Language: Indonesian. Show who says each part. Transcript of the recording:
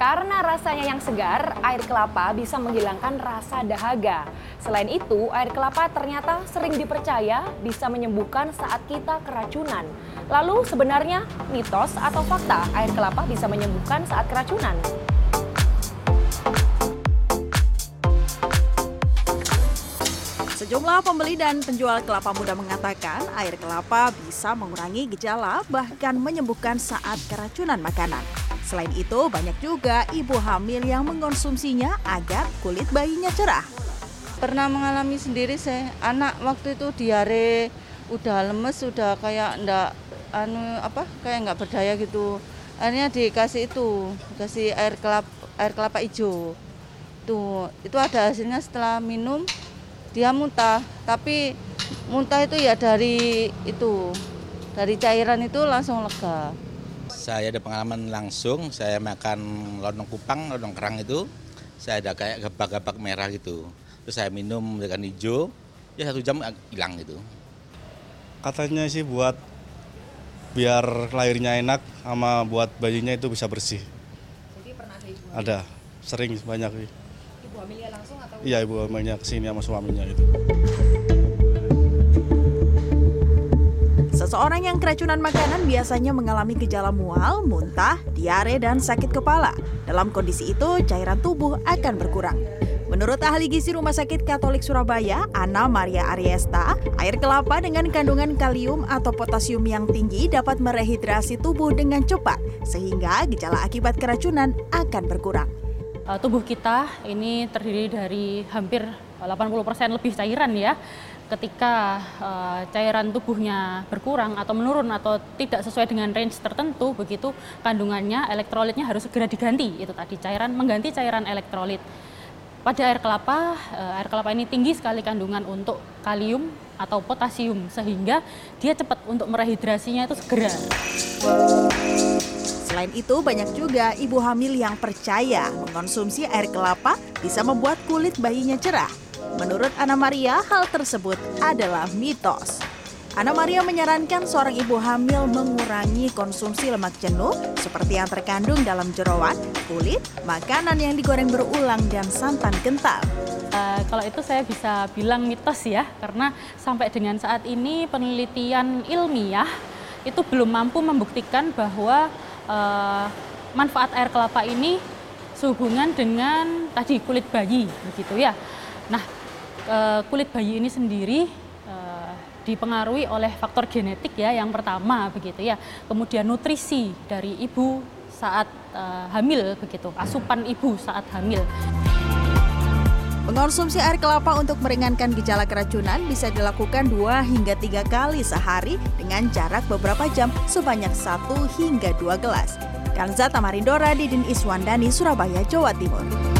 Speaker 1: Karena rasanya yang segar, air kelapa bisa menghilangkan rasa dahaga. Selain itu, air kelapa ternyata sering dipercaya bisa menyembuhkan saat kita keracunan. Lalu sebenarnya mitos atau fakta air kelapa bisa menyembuhkan saat keracunan?
Speaker 2: Sejumlah pembeli dan penjual kelapa muda mengatakan air kelapa bisa mengurangi gejala bahkan menyembuhkan saat keracunan makanan. Selain itu, banyak juga ibu hamil yang mengonsumsinya agar kulit bayinya cerah.
Speaker 3: Pernah mengalami sendiri saya, anak waktu itu diare, udah lemes, udah kayak ndak anu apa, kayak nggak berdaya gitu. Akhirnya dikasih itu, dikasih air kelapa air kelapa hijau. Tuh, itu ada hasilnya setelah minum dia muntah, tapi muntah itu ya dari itu, dari cairan itu langsung lega.
Speaker 4: Saya ada pengalaman langsung, saya makan lontong kupang, lontong kerang itu, saya ada kayak gebak-gebak merah gitu. Terus saya minum dengan hijau, ya satu jam hilang gitu.
Speaker 5: Katanya sih buat biar lahirnya enak sama buat bayinya itu bisa bersih.
Speaker 1: Jadi pernah ada ibu
Speaker 5: Ada, sering banyak sih.
Speaker 1: Ibu hamilnya langsung atau?
Speaker 5: Iya ibu hamilnya ke sini sama suaminya itu.
Speaker 2: Seseorang yang keracunan makanan biasanya mengalami gejala mual, muntah, diare, dan sakit kepala. Dalam kondisi itu, cairan tubuh akan berkurang. Menurut ahli gizi Rumah Sakit Katolik Surabaya, Ana Maria Ariesta, air kelapa dengan kandungan kalium atau potasium yang tinggi dapat merehidrasi tubuh dengan cepat, sehingga gejala akibat keracunan akan berkurang.
Speaker 6: Uh, tubuh kita ini terdiri dari hampir 80% lebih cairan ya. Ketika uh, cairan tubuhnya berkurang atau menurun atau tidak sesuai dengan range tertentu, begitu kandungannya elektrolitnya harus segera diganti. Itu tadi cairan mengganti cairan elektrolit. Pada air kelapa, uh, air kelapa ini tinggi sekali kandungan untuk kalium atau potasium sehingga dia cepat untuk merehidrasinya itu segera.
Speaker 2: Selain itu, banyak juga ibu hamil yang percaya mengonsumsi air kelapa bisa membuat kulit bayinya cerah. Menurut Ana Maria, hal tersebut adalah mitos. Ana Maria menyarankan seorang ibu hamil mengurangi konsumsi lemak jenuh seperti yang terkandung dalam jeroan, kulit, makanan yang digoreng berulang, dan santan kental.
Speaker 6: Uh, kalau itu saya bisa bilang mitos ya, karena sampai dengan saat ini penelitian ilmiah itu belum mampu membuktikan bahwa uh, manfaat air kelapa ini sehubungan dengan tadi kulit bayi begitu ya. Nah, uh, kulit bayi ini sendiri uh, dipengaruhi oleh faktor genetik ya yang pertama begitu ya. Kemudian nutrisi dari ibu saat uh, hamil begitu, asupan ibu saat hamil.
Speaker 2: Mengonsumsi air kelapa untuk meringankan gejala keracunan bisa dilakukan 2 hingga 3 kali sehari dengan jarak beberapa jam sebanyak 1 hingga 2 gelas. Kanza Tamarindora, Didin Iswandani, Surabaya, Jawa Timur.